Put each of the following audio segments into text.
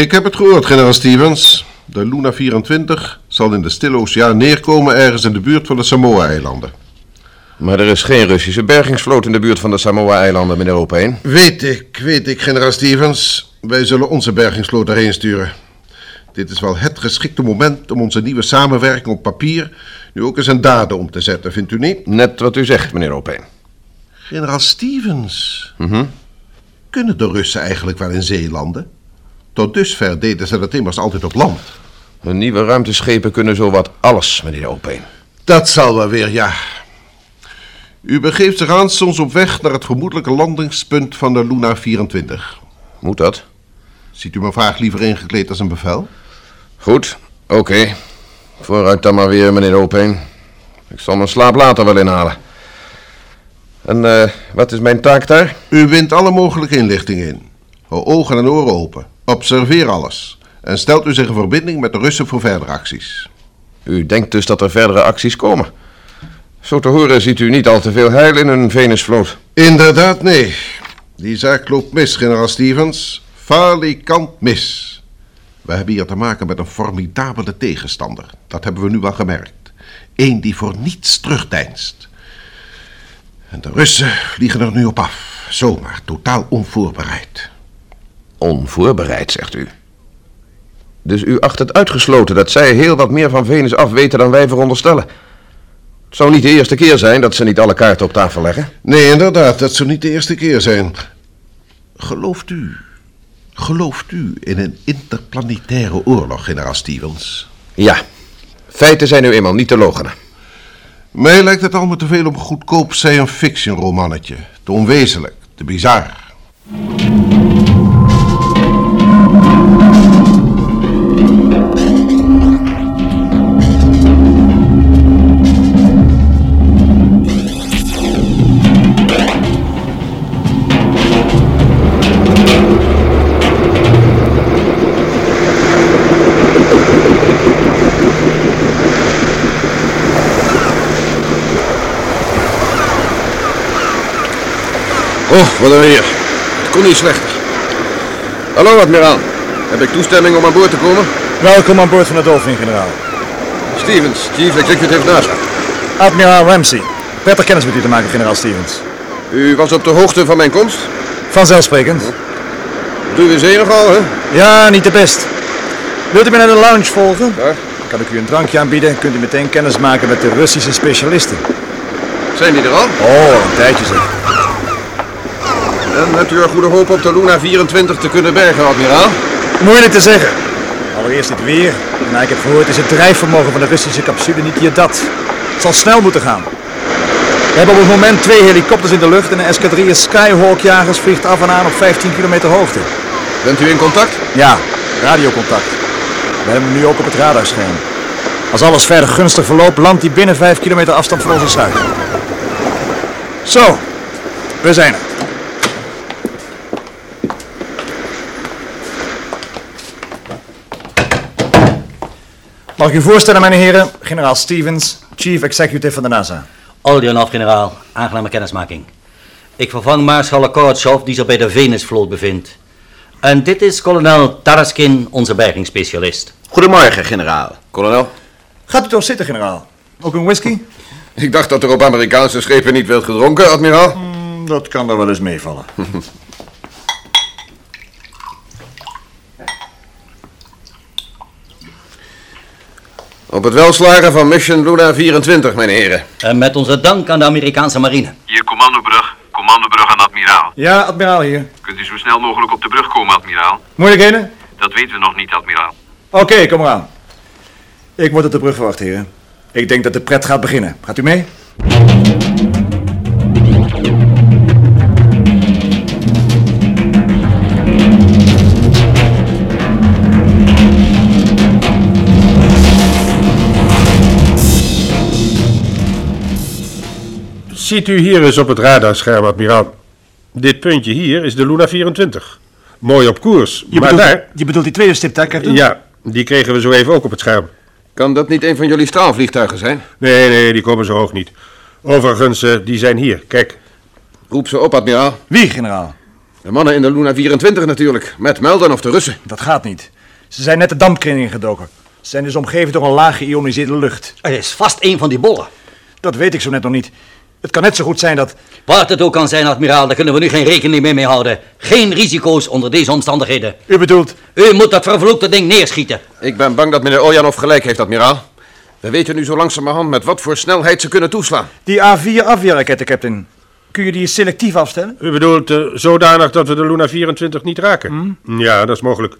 Ik heb het gehoord, generaal Stevens. De Luna 24 zal in de Stille Oceaan neerkomen ergens in de buurt van de Samoa-eilanden. Maar er is geen Russische bergingsvloot in de buurt van de Samoa-eilanden, meneer Opeen. Weet ik, weet ik, generaal Stevens. Wij zullen onze bergingsvloot daarheen sturen. Dit is wel het geschikte moment om onze nieuwe samenwerking op papier nu ook eens in daden om te zetten, vindt u niet? Net wat u zegt, meneer Opeen. Generaal Stevens, kunnen de Russen eigenlijk wel in zee landen? Tot dusver deden ze dat immers altijd op land. Hun nieuwe ruimteschepen kunnen zowat alles, meneer Opeen. Dat zal wel weer, ja. U begeeft zich aanstonds op weg naar het vermoedelijke landingspunt van de Luna 24. Moet dat? Ziet u mijn vraag liever ingekleed als een bevel? Goed, oké. Vooruit dan maar weer, meneer Opeen. Ik zal mijn slaap later wel inhalen. En eh, wat is mijn taak daar? U wint alle mogelijke inlichtingen in. Hou ogen en oren open. Observeer alles. En stelt u zich in verbinding met de Russen voor verdere acties. U denkt dus dat er verdere acties komen. Zo te horen ziet u niet al te veel heil in een Venusvloot. Inderdaad, nee. Die zaak loopt mis, generaal Stevens. Falikant mis. We hebben hier te maken met een formidabele tegenstander. Dat hebben we nu al gemerkt. Eén die voor niets terugdeinst. En de Russen vliegen er nu op af. Zomaar, totaal onvoorbereid. Onvoorbereid, zegt u. Dus u acht het uitgesloten dat zij heel wat meer van Venus af weten dan wij veronderstellen. Het zou niet de eerste keer zijn dat ze niet alle kaarten op tafel leggen. Nee, inderdaad, dat zou niet de eerste keer zijn. Gelooft u, gelooft u in een interplanetaire oorlog, generaal Stevens? Ja, feiten zijn nu eenmaal niet te logenen. Mij lijkt het allemaal te veel op een goedkoop science fiction romannetje. Te onwezenlijk, te bizar. Oh, wat een weer. Het kon niet slechter. Hallo, admiraal. Heb ik toestemming om aan boord te komen? Welkom aan boord van de Dolphin, generaal. Stevens, Chief Executive NASA. Admiraal Ramsey. Prettig kennis met u te maken, generaal Stevens. U was op de hoogte van mijn komst? Vanzelfsprekend. Doe we zee nogal, hè? Ja, niet de best. Wilt u mij naar de lounge volgen? Ja. Kan ik u een drankje aanbieden? Kunt u meteen kennis maken met de Russische specialisten. Zijn die er al? Oh, een tijdje zeg. En hebt u er goede hoop op de Luna 24 te kunnen bergen, admiraal? Moeilijk te zeggen. Allereerst het weer. En ik heb gehoord is het drijfvermogen van de Russische capsule niet hier dat. Het zal snel moeten gaan. We hebben op het moment twee helikopters in de lucht en een escadrille Skyhawk-jagers vliegt af en aan op 15 kilometer hoogte. Bent u in contact? Ja, radiocontact. We hebben hem nu ook op het radarscherm. Als alles verder gunstig verloopt, landt hij binnen 5 kilometer afstand van onze schuit. Zo, we zijn er. Mag ik u voorstellen, mijn heren? Generaal Stevens, Chief Executive van de NASA. Oldionov, generaal. Aangename kennismaking. Ik vervang maarschalk Korotshov, die zich bij de Venusvloot bevindt. En dit is kolonel Taraskin, onze bergingsspecialist. Goedemorgen, generaal. Kolonel? Gaat u toch zitten, generaal? Ook een whisky? Ik dacht dat er op Amerikaanse schepen niet werd gedronken, admiraal. Dat kan er wel eens meevallen. Op het welslagen van Mission Luna 24, mijn heren. En met onze dank aan de Amerikaanse marine. Hier commandobrug. Commandobrug aan admiraal. admiraal. Ja, admiraal hier. Kunt u zo snel mogelijk op de brug komen, admiraal? Moeilijkheden? Dat weten we nog niet, admiraal. Oké, kom eraan. Ik word op de brug verwacht, heren. Ik denk dat de pret gaat beginnen. Gaat u mee? Ziet u hier eens op het radarscherm, admiraal. Dit puntje hier is de Luna 24. Mooi op koers. Je, maar bedoelt, daar... je bedoelt die tweede stip daar, Captain? Ja, die kregen we zo even ook op het scherm. Kan dat niet een van jullie straalvliegtuigen zijn? Nee, nee, die komen zo hoog niet. Overigens, eh, die zijn hier. Kijk. Roep ze op, admiraal. Wie, generaal? De mannen in de Luna 24 natuurlijk. Met Melden of de Russen. Dat gaat niet. Ze zijn net de dampkring ingedoken. Ze zijn dus omgeven door een laag geïoniseerde lucht. Er is vast een van die bollen. Dat weet ik zo net nog niet. Het kan net zo goed zijn dat... Wat het ook kan zijn, admiraal, daar kunnen we nu geen rekening meer mee houden. Geen risico's onder deze omstandigheden. U bedoelt... U moet dat vervloekte ding neerschieten. Ik ben bang dat meneer Oljanov gelijk heeft, admiraal. We weten nu zo langzamerhand met wat voor snelheid ze kunnen toeslaan. Die A4 afweerraketten, Captain. Kun je die selectief afstellen? U bedoelt eh, zodanig dat we de Luna 24 niet raken? Ja, dat is mogelijk.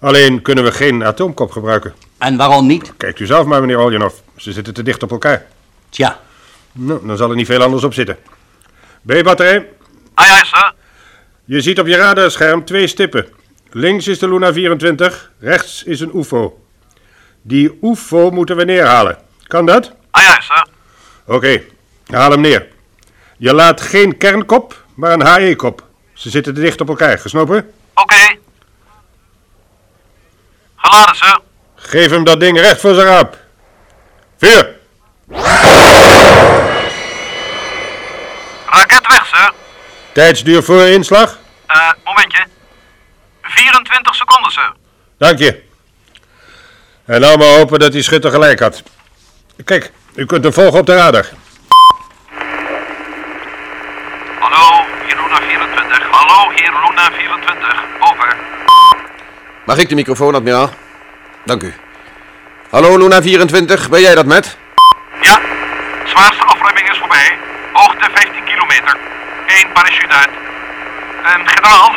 Alleen kunnen we geen atoomkop gebruiken. En waarom niet? Kijkt u zelf maar, meneer Oljanov. Ze zitten te dicht op elkaar. Tja, Nou, dan zal er niet veel anders op zitten. B-batterij, Ah ja, sir. je ziet op je radarscherm twee stippen. Links is de Luna 24, rechts is een UFO. Die UFO moeten we neerhalen. Kan dat? Ah ja, sir. Oké, haal hem neer. Je laat geen kernkop, maar een HE-kop. Ze zitten te dicht op elkaar, gesnopen? Oké. Geladen, sir. Geef hem dat ding recht voor zijn raap. Vuur! Raket weg, sir. Tijdsduur voor inslag? Eh, momentje. 24 seconden, sir. Dank je. En nou maar hopen dat die schutter gelijk had. Kijk, u kunt hem volgen op de radar. Hallo, hier Luna 24. Hallo, hier Luna 24. Over. Mag ik de microfoon, admiraal? Dank u. Hallo, Luna 24, ben jij dat met? Ja, zwaarste afremming is voorbij. Hoogte 15 kilometer. Eén parachute uit. En generaal,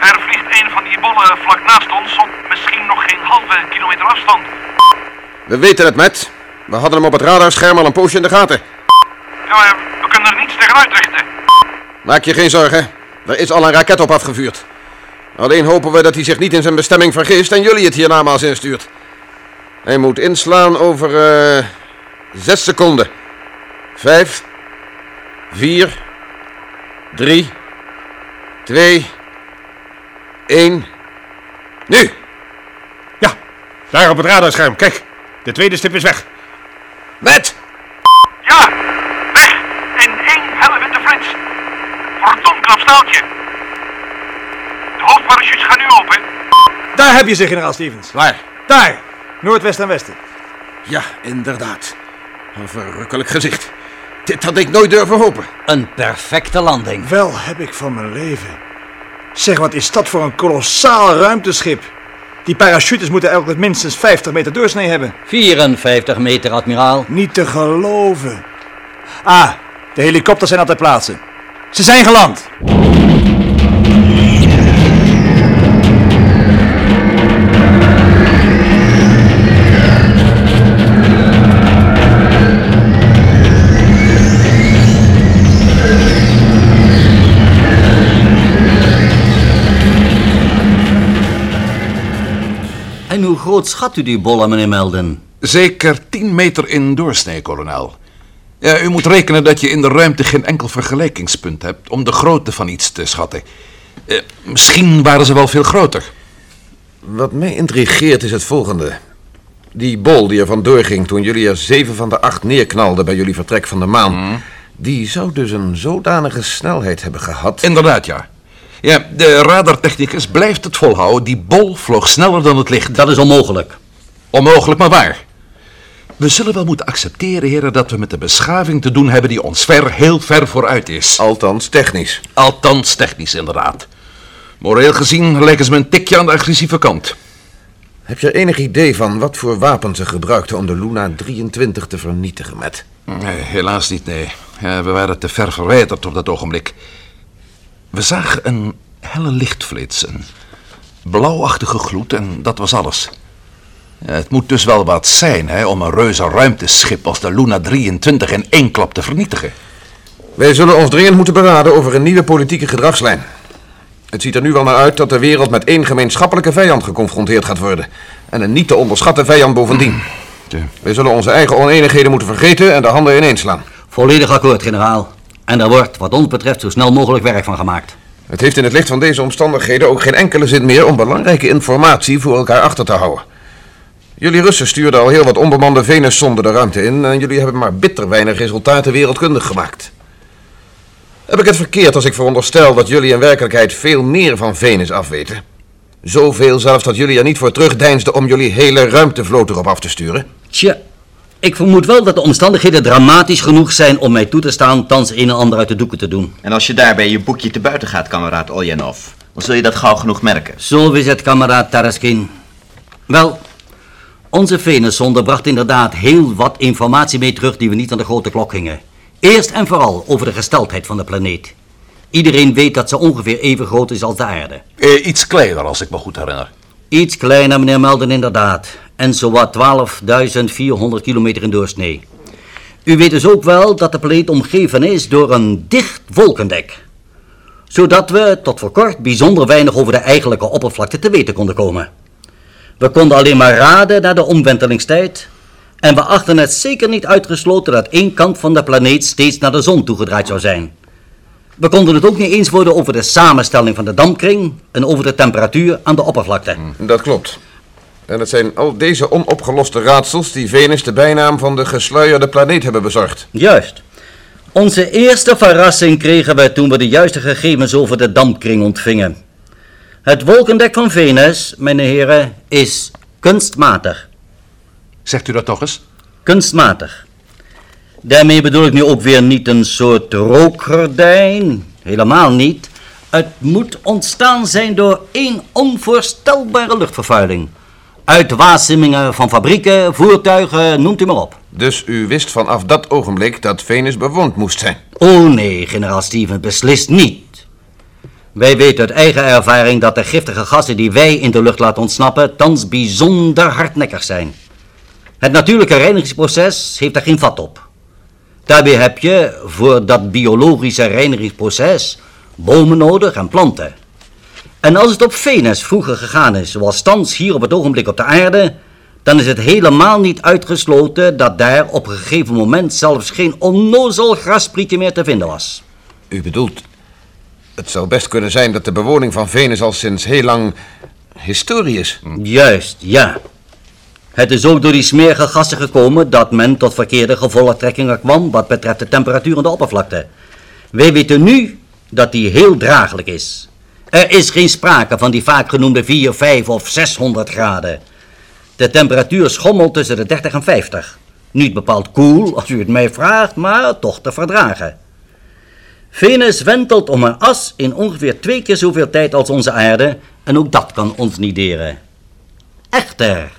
er vliegt een van die bollen vlak naast ons op misschien nog geen halve kilometer afstand. We weten het met. We hadden hem op het radarscherm al een poosje in de gaten. Ja, we kunnen er niets tegenuit richten. Maak je geen zorgen. Er is al een raket op afgevuurd. Alleen hopen we dat hij zich niet in zijn bestemming vergist en jullie het hiernamaals instuurt. Hij moet inslaan over eh zes seconden. Vijf, vier, drie, twee, één. Nu! Ja, daar op het radarscherm. Kijk, de tweede stip is weg. Met! Ja, weg! In één helvete flits. Verdomd knap staaltje. De hoofdparachutes gaan nu open. Daar heb je ze, generaal Stevens. Waar? Daar! Noordwest en westen. Ja, inderdaad. Een verrukkelijk gezicht. Dit had ik nooit durven hopen. een perfecte landing. Wel heb ik van mijn leven. Zeg, wat is dat voor een kolossaal ruimteschip? Die parachutes moeten elk minstens 50 meter doorsnee hebben. 54 meter, admiraal. Niet te geloven. Ah, de helikopters zijn al ter plaatse. Ze zijn geland. Groot schat u die bollen, meneer Melden? Zeker 10 meter in doorsnee, kolonel. Ja, u moet rekenen dat je in de ruimte geen enkel vergelijkingspunt hebt om de grootte van iets te schatten. Eh, misschien waren ze wel veel groter. Wat mij intrigeert is het volgende. Die bol die er vandoor ging toen jullie er zeven van de acht neerknalden bij jullie vertrek van de maan... die zou dus een zodanige snelheid hebben gehad... Inderdaad, ja. Ja, de radartechnicus blijft het volhouden. Die bol vloog sneller dan het licht. Dat is onmogelijk. Onmogelijk, maar waar. We zullen wel moeten accepteren, heren, dat we met een beschaving te doen hebben die ons ver, heel ver vooruit is. Althans, technisch. Althans, technisch inderdaad. Moreel gezien lijken ze me een tikje aan de agressieve kant. Heb je enig idee van wat voor wapen ze gebruikten om de Luna 23 te vernietigen met? Nee, helaas niet, nee. Ja, we waren te ver verwijderd op dat ogenblik. We zagen een helle lichtvlits, een blauwachtige gloed en dat was alles. Ja, het moet dus wel wat zijn hè, om een reuze ruimteschip als de Luna 23 in één klap te vernietigen. Wij zullen ons dringend moeten beraden over een nieuwe politieke gedragslijn. Het ziet er nu wel naar uit dat de wereld met één gemeenschappelijke vijand geconfronteerd gaat worden. En een niet te onderschatten vijand bovendien. Wij zullen onze eigen oneenigheden moeten vergeten en de handen ineens slaan. Volledig akkoord, generaal. En er wordt, wat ons betreft, zo snel mogelijk werk van gemaakt. Het heeft in het licht van deze omstandigheden ook geen enkele zin meer om belangrijke informatie voor elkaar achter te houden. Jullie Russen stuurden al heel wat onbemande Venuszonden de ruimte in en jullie hebben maar bitter weinig resultaten wereldkundig gemaakt. Heb ik het verkeerd als ik veronderstel dat jullie in werkelijkheid veel meer van Venus afweten? Zoveel zelfs dat jullie er niet voor terugdeinsden om jullie hele ruimtevloot erop af te sturen? Tja, ik vermoed wel dat de omstandigheden dramatisch genoeg zijn om mij toe te staan thans een en ander uit de doeken te doen. En als je daarbij je boekje te buiten gaat, kameraad Oljanov, dan zul je dat gauw genoeg merken. Zo is het, kameraad Taraskin. Wel, onze Venuszonde bracht inderdaad heel wat informatie mee terug die we niet aan de grote klok gingen. Eerst en vooral over de gesteldheid van de planeet. Iedereen weet dat ze ongeveer even groot is als de aarde. Eh, iets kleiner, als ik me goed herinner. Iets kleiner, meneer Melden, inderdaad. En zowat 12.400 kilometer in doorsnee. U weet dus ook wel dat de planeet omgeven is door een dicht wolkendek. Zodat we tot voor kort bijzonder weinig over de eigenlijke oppervlakte te weten konden komen. We konden alleen maar raden naar de omwentelingstijd. En we achten het zeker niet uitgesloten dat één kant van de planeet steeds naar de zon toegedraaid zou zijn. We konden het ook niet eens worden over de samenstelling van de dampkring en over de temperatuur aan de oppervlakte. Dat klopt. En het zijn al deze onopgeloste raadsels die Venus de bijnaam van de gesluierde planeet hebben bezorgd. Juist. Onze eerste verrassing kregen we toen we de juiste gegevens over de dampkring ontvingen. Het wolkendek van Venus, mijn heren, is kunstmatig. Zegt u dat toch eens? Kunstmatig. Daarmee bedoel ik nu ook weer niet een soort rookgordijn. Helemaal niet. Het moet ontstaan zijn door één onvoorstelbare luchtvervuiling. Uitwasemingen van fabrieken, voertuigen, noemt u maar op. Dus u wist vanaf dat ogenblik dat Venus bewoond moest zijn. Oh nee, generaal Steven, beslist niet. Wij weten uit eigen ervaring dat de giftige gassen die wij in de lucht laten ontsnappen, thans bijzonder hardnekkig zijn. Het natuurlijke reinigingsproces heeft daar geen vat op. Daarbij heb je voor dat biologische reinigingsproces bomen nodig en planten. En als het op Venus vroeger gegaan is, zoals thans hier op het ogenblik op de aarde, dan is het helemaal niet uitgesloten dat daar op een gegeven moment zelfs geen onnozel grasprietje meer te vinden was. U bedoelt, het zou best kunnen zijn dat de bewoning van Venus al sinds heel lang historie is. Juist, ja. Het is ook door die smerige gassen gekomen dat men tot verkeerde gevolgtrekkingen kwam wat betreft de temperatuur aan de oppervlakte. Wij weten nu dat die heel draaglijk is. Er is geen sprake van die vaak genoemde 4, 5 of 600 graden. De temperatuur schommelt tussen de 30 en 50. Niet bepaald koel, als u het mij vraagt, maar toch te verdragen. Venus wentelt om een as in ongeveer twee keer zoveel tijd als onze aarde en ook dat kan ons niet deren. Echter,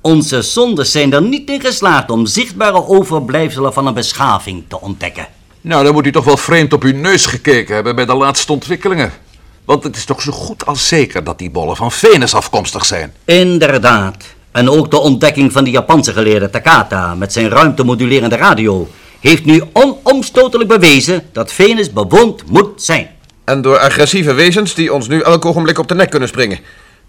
onze zondes zijn er niet in geslaagd om zichtbare overblijfselen van een beschaving te ontdekken. Nou, dan moet u toch wel vreemd op uw neus gekeken hebben bij de laatste ontwikkelingen. Want het is toch zo goed als zeker dat die bollen van Venus afkomstig zijn. Inderdaad. En ook de ontdekking van de Japanse geleerde Takata met zijn ruimtemodulerende radio heeft nu onomstotelijk bewezen dat Venus bewoond moet zijn. En door agressieve wezens die ons nu elk ogenblik op de nek kunnen springen.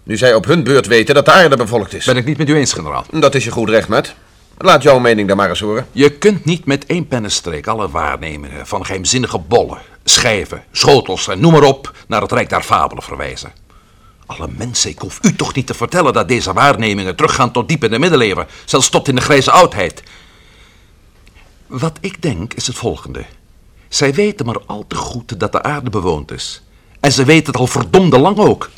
Nu zij op hun beurt weten dat de aarde bevolkt is. Ben ik niet met u eens, generaal. Dat is je goed recht, met. Laat jouw mening dan maar eens horen. Je kunt niet met één pennenstreek alle waarnemingen van geheimzinnige bollen, schijven, schotels en noem maar op naar het Rijk der Fabelen verwijzen. Alle mensen, ik hoef u toch niet te vertellen dat deze waarnemingen teruggaan tot diep in de middeleeuwen, zelfs tot in de grijze oudheid. Wat ik denk is het volgende. Zij weten maar al te goed dat de aarde bewoond is. En ze weten het al verdomde lang ook.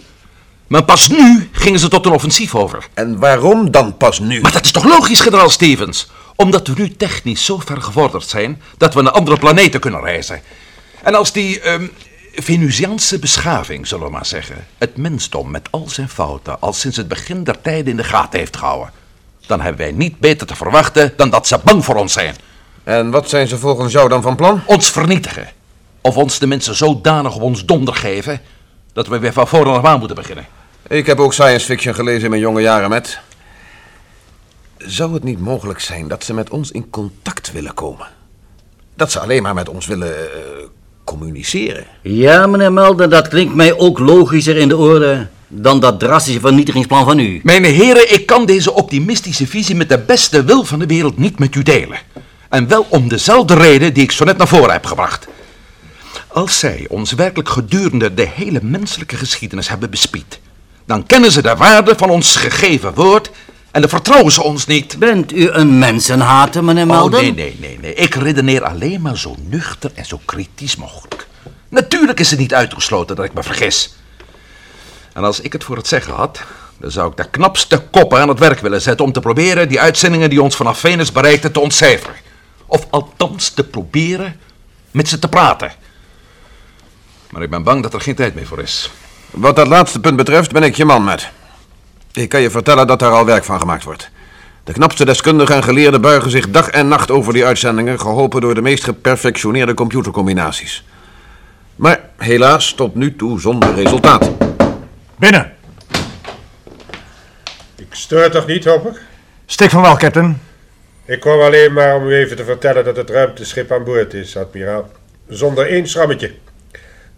Maar pas nu gingen ze tot een offensief over. En waarom dan pas nu? Maar dat is toch logisch, generaal Stevens? Omdat we nu technisch zo ver gevorderd zijn dat we naar andere planeten kunnen reizen. En als die ehm Venusiaanse beschaving, zullen we maar zeggen, het mensdom met al zijn fouten al sinds het begin der tijden in de gaten heeft gehouden, dan hebben wij niet beter te verwachten dan dat ze bang voor ons zijn. En wat zijn ze volgens jou dan van plan? Ons vernietigen. Of ons de mensen zodanig op ons donder geven dat we weer van voren af aan moeten beginnen. Ik heb ook science fiction gelezen in mijn jonge jaren met. Zou het niet mogelijk zijn dat ze met ons in contact willen komen? Dat ze alleen maar met ons willen eh, communiceren? Ja, meneer Melden, dat klinkt mij ook logischer in de oren dan dat drastische vernietigingsplan van u. Mijn heren, ik kan deze optimistische visie met de beste wil van de wereld niet met u delen. En wel om dezelfde reden die ik zo net naar voren heb gebracht. Als zij ons werkelijk gedurende de hele menselijke geschiedenis hebben bespied, dan kennen ze de waarde van ons gegeven woord en dan vertrouwen ze ons niet. Bent u een mensenhater, meneer Oh, Melden? nee, nee, nee, nee. Ik redeneer alleen maar zo nuchter en zo kritisch mogelijk. Natuurlijk is het niet uitgesloten dat ik me vergis. En als ik het voor het zeggen had, dan zou ik de knapste koppen aan het werk willen zetten om te proberen die uitzendingen die ons vanaf Venus bereikten te ontcijferen. Of althans te proberen met ze te praten. Maar ik ben bang dat er geen tijd meer voor is. Wat dat laatste punt betreft ben ik je man met. Ik kan je vertellen dat daar al werk van gemaakt wordt. De knapste deskundigen en geleerden buigen zich dag en nacht over die uitzendingen, geholpen door de meest geperfectioneerde computercombinaties. Maar helaas tot nu toe zonder resultaat. Binnen. Ik stoor toch niet, hoop ik? Stik van wel, captain. Ik kwam alleen maar om u even te vertellen dat het ruimteschip aan boord is, admiraal. Zonder één schrammetje.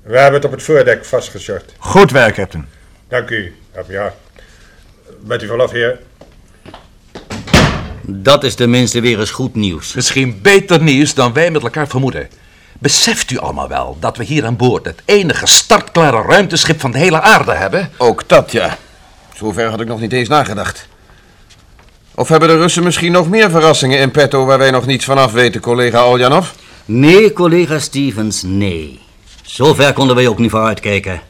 We hebben het op het voordek vastgezorgd. Goed werk, captain. Dank u, admiraal. Met u vanaf, heer. Dat is tenminste weer eens goed nieuws. Misschien beter nieuws dan wij met elkaar vermoeden. Beseft u allemaal wel dat we hier aan boord het enige startklare ruimteschip van de hele aarde hebben? Ook dat, ja. Zover had ik nog niet eens nagedacht. Of hebben de Russen misschien nog meer verrassingen in petto waar wij nog niets van af weten, collega Oljanov? Nee, collega Stevens, nee. Zover konden wij ook niet vooruitkijken.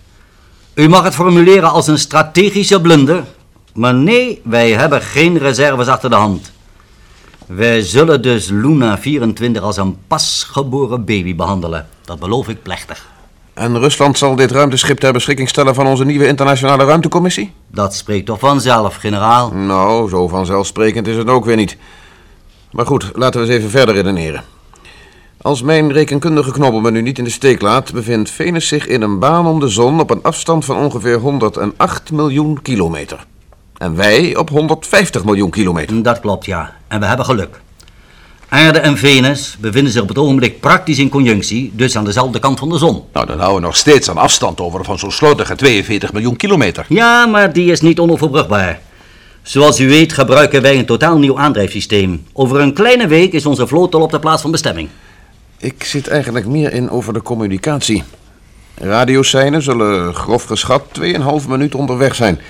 U mag het formuleren als een strategische blunder, maar nee, wij hebben geen reserves achter de hand. Wij zullen dus Luna 24 als een pasgeboren baby behandelen. Dat beloof ik plechtig. En Rusland zal dit ruimteschip ter beschikking stellen van onze nieuwe internationale ruimtecommissie? Dat spreekt toch vanzelf, generaal? Nou, zo vanzelfsprekend is het ook weer niet. Maar goed, laten we eens even verder redeneren. Als mijn rekenkundige knobbel me nu niet in de steek laat, bevindt Venus zich in een baan om de zon op een afstand van ongeveer 108 miljoen kilometer. En wij op 150 miljoen kilometer. Dat klopt, ja. En we hebben geluk. Aarde en Venus bevinden zich op het ogenblik praktisch in conjunctie, dus aan dezelfde kant van de zon. Nou, dan houden we nog steeds een afstand over van zo'n slordige 42 miljoen kilometer. Ja, maar die is niet onoverbrugbaar. Zoals u weet gebruiken wij een totaal nieuw aandrijfsysteem. Over een kleine week is onze vloot al op de plaats van bestemming. Ik zit eigenlijk meer in over de communicatie. Radioseinen zullen grof geschat 2,5 minuut onderweg zijn.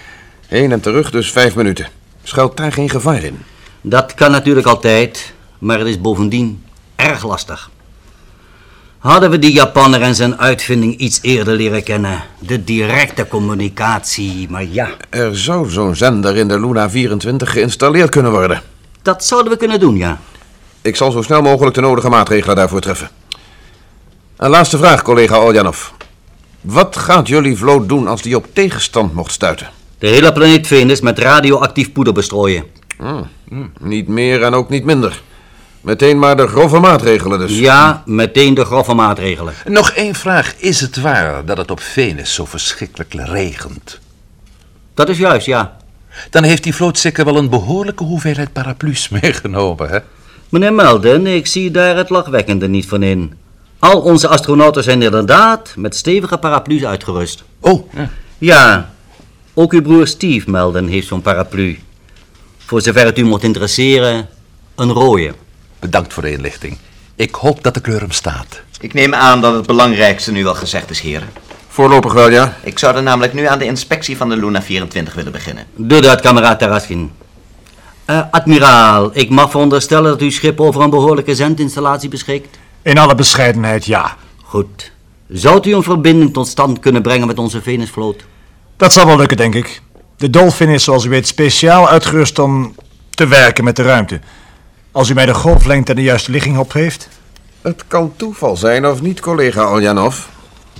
Heen en terug dus 5 minuten. Schuilt daar geen gevaar in? Dat kan natuurlijk altijd, maar het is bovendien erg lastig. Hadden we die Japanner en zijn uitvinding iets eerder leren kennen. De directe communicatie, maar ja, Er zou zo'n zender in de Luna 24 geïnstalleerd kunnen worden. dat zouden we kunnen doen, ja. Ik zal zo snel mogelijk de nodige maatregelen daarvoor treffen. Een laatste vraag, collega Oljanov. Wat gaat jullie vloot doen als die op tegenstand mocht stuiten? De hele planeet Venus met radioactief poeder bestrooien. Niet meer en ook niet minder. Meteen maar de grove maatregelen dus. Ja, meteen de grove maatregelen. Nog één vraag. Is het waar dat het op Venus zo verschrikkelijk regent? Dat is juist, ja. Dan heeft die vloot zeker wel een behoorlijke hoeveelheid paraplu's meegenomen, hè? Meneer Melden, ik zie daar het lachwekkende niet van in. Al onze astronauten zijn inderdaad met stevige paraplu's uitgerust. Oh, ja. Ja, ook uw broer Steve Melden heeft zo'n paraplu. Voor zover het u mocht interesseren, een rode. bedankt voor de inlichting. Ik hoop dat de kleur hem staat. Ik neem aan dat het belangrijkste nu wel gezegd is, heren. Voorlopig wel, ja. Ik zou er namelijk nu aan de inspectie van de Luna 24 willen beginnen. Doe dat, kameraad Taraskin. Eh, admiraal, ik mag veronderstellen dat uw schip over een behoorlijke zendinstallatie beschikt? In alle bescheidenheid, ja. Goed. Zou u een verbinding tot stand kunnen brengen met onze Venusvloot? Dat zal wel lukken, denk ik. De Dolphin is, zoals u weet, speciaal uitgerust om te werken met de ruimte. Als u mij de golflengte en de juiste ligging opgeeft. Het kan toeval zijn of niet, collega Oljanov.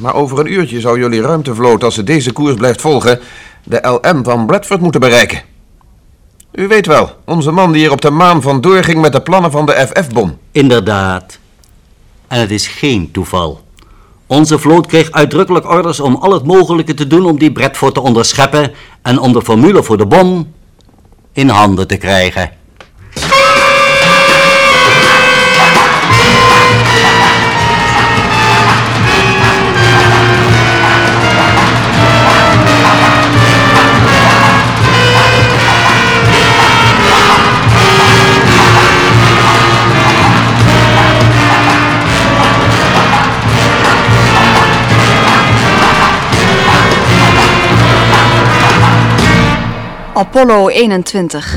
Maar over een uurtje zou jullie ruimtevloot, als ze deze koers blijft volgen, de LM van Bradford moeten bereiken. U weet wel, onze man die hier op de maan vandoor ging met de plannen van de FF-bom. Inderdaad. En het is geen toeval. Onze vloot kreeg uitdrukkelijk orders om al het mogelijke te doen om die Bradford te onderscheppen en om de formule voor de bom in handen te krijgen. Apollo 21.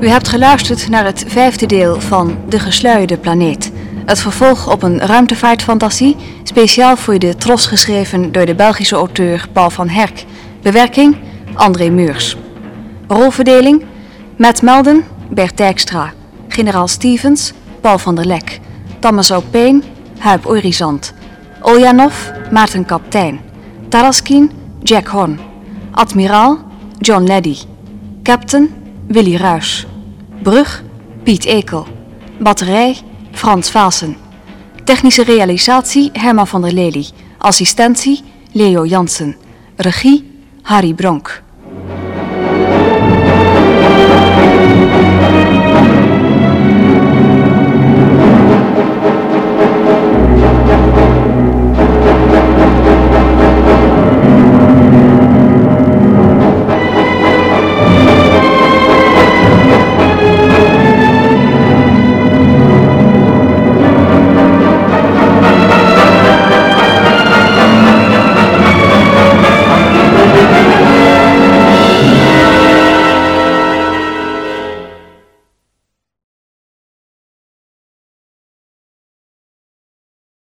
U hebt geluisterd naar het vijfde deel van De Gesluierde Planeet. Het vervolg op een ruimtevaartfantasie, speciaal voor de Tros geschreven door de Belgische auteur Paul van Herk. Bewerking André Meurs. Rolverdeling Matt Melden, Bert Dijkstra. Generaal Stevens, Paul van der Lek. Thomas Payne, Huip Orizant. Oljanov, Maarten Kaptein. Taraskin, Jack Horn. Admiraal, John Leddy. Captain, Willy Ruys. Brug, Piet Ekel. Batterij, Frans Vaassen. Technische realisatie, Herman van der Lely. Assistentie, Leo Jansen. Regie, Harry Bronk.